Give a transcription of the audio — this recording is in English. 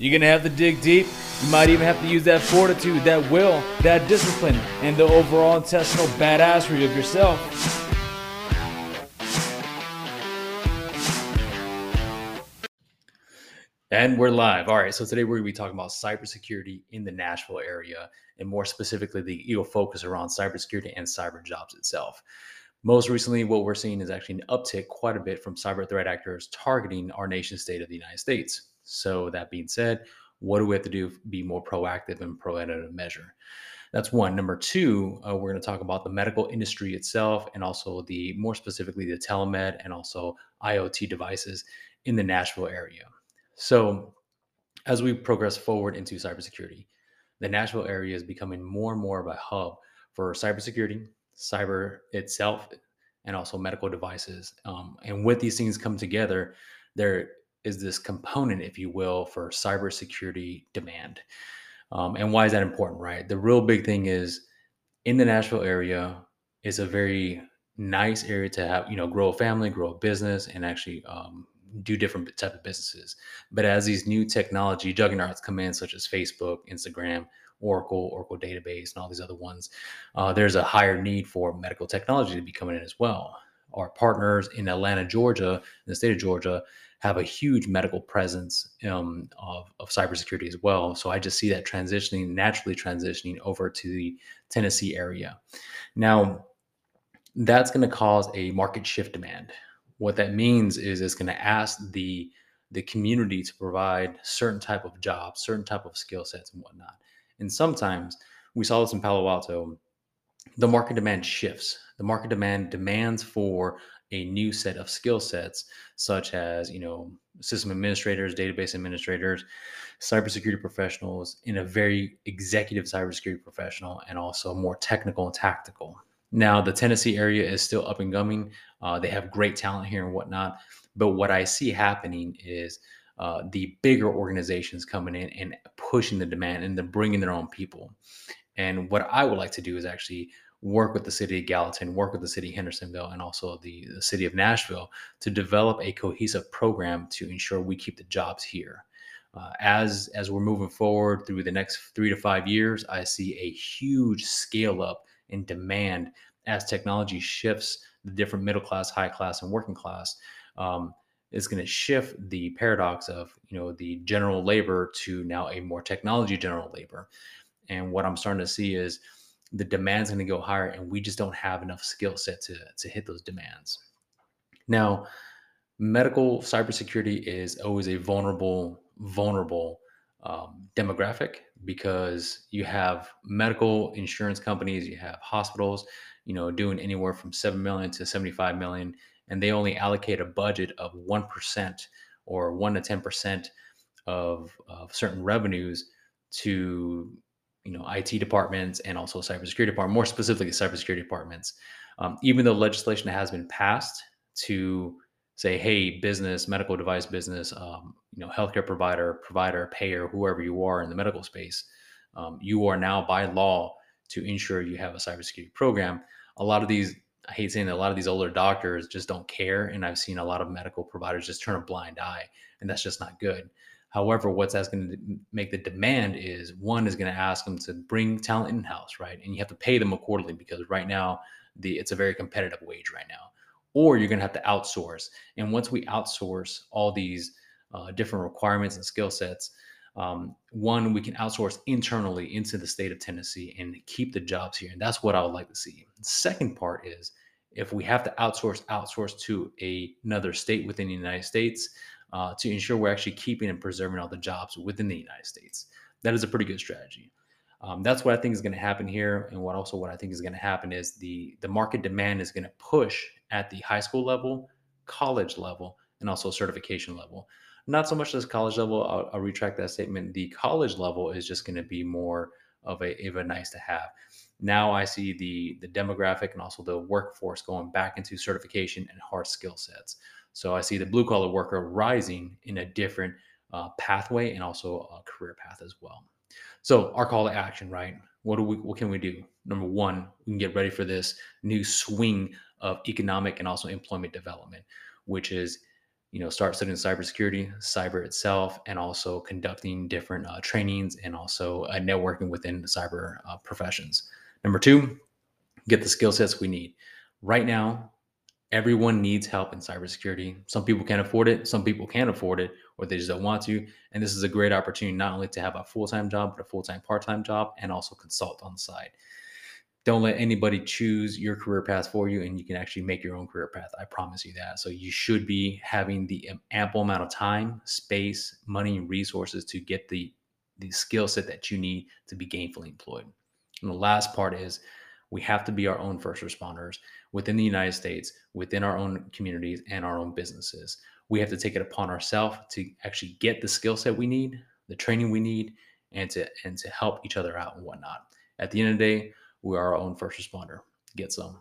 You're going to have to dig deep. You might even have to use that fortitude, that will, that discipline, and the overall intestinal badassery of yourself. And we're live. All right. So today we're going to be talking about cybersecurity in the Nashville area, and more specifically, the EO focus around cybersecurity and cyber jobs itself. Most recently, what we're seeing is actually an uptick quite a bit from cyber threat actors targeting our nation state of the United States. So, that being said, what do we have to do to be more proactive and preventative measure? That's one. Number two, uh, we're going to talk about the medical industry itself and also the more specifically the telemed and also IoT devices in the Nashville area. So, as we progress forward into cybersecurity, the Nashville area is becoming more and more of a hub for cybersecurity, cyber itself, and also medical devices. Um, and with these things come together, there is this component, if you will, for cybersecurity demand. Um, and why is that important, right? The real big thing is in the Nashville area is a very nice area to have, you know, grow a family, grow a business, and actually um, do different type of businesses. But as these new technology juggernauts come in, such as Facebook, Instagram, Oracle, Oracle Database, and all these other ones, uh, there's a higher need for medical technology to be coming in as well. Our partners in Atlanta, Georgia, in the state of Georgia, have a huge medical presence um, of, of cybersecurity as well. So I just see that transitioning, naturally transitioning over to the Tennessee area. Now, that's going to cause a market shift demand. What that means is it's going to ask the the community to provide certain type of jobs, certain type of skill sets and whatnot. And sometimes we saw this in Palo Alto, the market demand shifts. The market demand demands for a new set of skill sets, such as you know system administrators, database administrators, cybersecurity professionals, in a very executive cybersecurity professional, and also more technical and tactical. Now, the Tennessee area is still up and coming. Uh, they have great talent here and whatnot. But what I see happening is uh, the bigger organizations coming in and pushing the demand and then bringing their own people. And what I would like to do is actually work with the city of Gallatin, work with the city of Hendersonville, and also the, the city of Nashville to develop a cohesive program to ensure we keep the jobs here. Uh, as as we're moving forward through the next three to five years, I see a huge scale up in demand as technology shifts the different middle class, high class, and working class. Um, is going to shift the paradox of you know the general labor to now a more technology general labor and what i'm starting to see is the demand's going to go higher and we just don't have enough skill set to, to hit those demands. Now medical cybersecurity is always a vulnerable vulnerable um, demographic because you have medical insurance companies you have hospitals you know doing anywhere from 7 million to 75 million and they only allocate a budget of 1% or 1 to 10% of, of certain revenues to you know IT departments and also cybersecurity department, more specifically cybersecurity departments. Um, even though legislation has been passed to say, hey, business, medical device business, um, you know, healthcare provider, provider, payer, whoever you are in the medical space, um, you are now by law to ensure you have a cybersecurity program. A lot of these, I hate saying that a lot of these older doctors just don't care, and I've seen a lot of medical providers just turn a blind eye, and that's just not good. However, what's that's going to make the demand is one is going to ask them to bring talent in house, right? And you have to pay them accordingly because right now the it's a very competitive wage right now. Or you're going to have to outsource. And once we outsource all these uh, different requirements and skill sets, um, one we can outsource internally into the state of Tennessee and keep the jobs here. And that's what I would like to see. The second part is if we have to outsource, outsource to a, another state within the United States uh, to ensure we're actually keeping and preserving all the jobs within the United States. That is a pretty good strategy. Um, that's what I think is going to happen here, and what also what I think is going to happen is the the market demand is going to push at the high school level, college level, and also certification level. Not so much as college level. I'll, I'll retract that statement. The college level is just going to be more of a, of a nice to have. Now I see the the demographic and also the workforce going back into certification and hard skill sets. So I see the blue collar worker rising in a different uh, pathway and also a career path as well. So our call to action, right? What do we? What can we do? Number one, we can get ready for this new swing of economic and also employment development, which is you know, start studying cybersecurity, cyber itself, and also conducting different uh, trainings and also uh, networking within the cyber uh, professions. Number two, get the skill sets we need. Right now, everyone needs help in cybersecurity. Some people can't afford it, some people can't afford it, or they just don't want to. And this is a great opportunity not only to have a full time job, but a full time part time job and also consult on the side. Don't let anybody choose your career path for you, and you can actually make your own career path. I promise you that. So, you should be having the ample amount of time, space, money, and resources to get the, the skill set that you need to be gainfully employed. And the last part is we have to be our own first responders within the United States, within our own communities and our own businesses. We have to take it upon ourselves to actually get the skill set we need, the training we need, and to and to help each other out and whatnot. At the end of the day, we are our own first responder. Get some.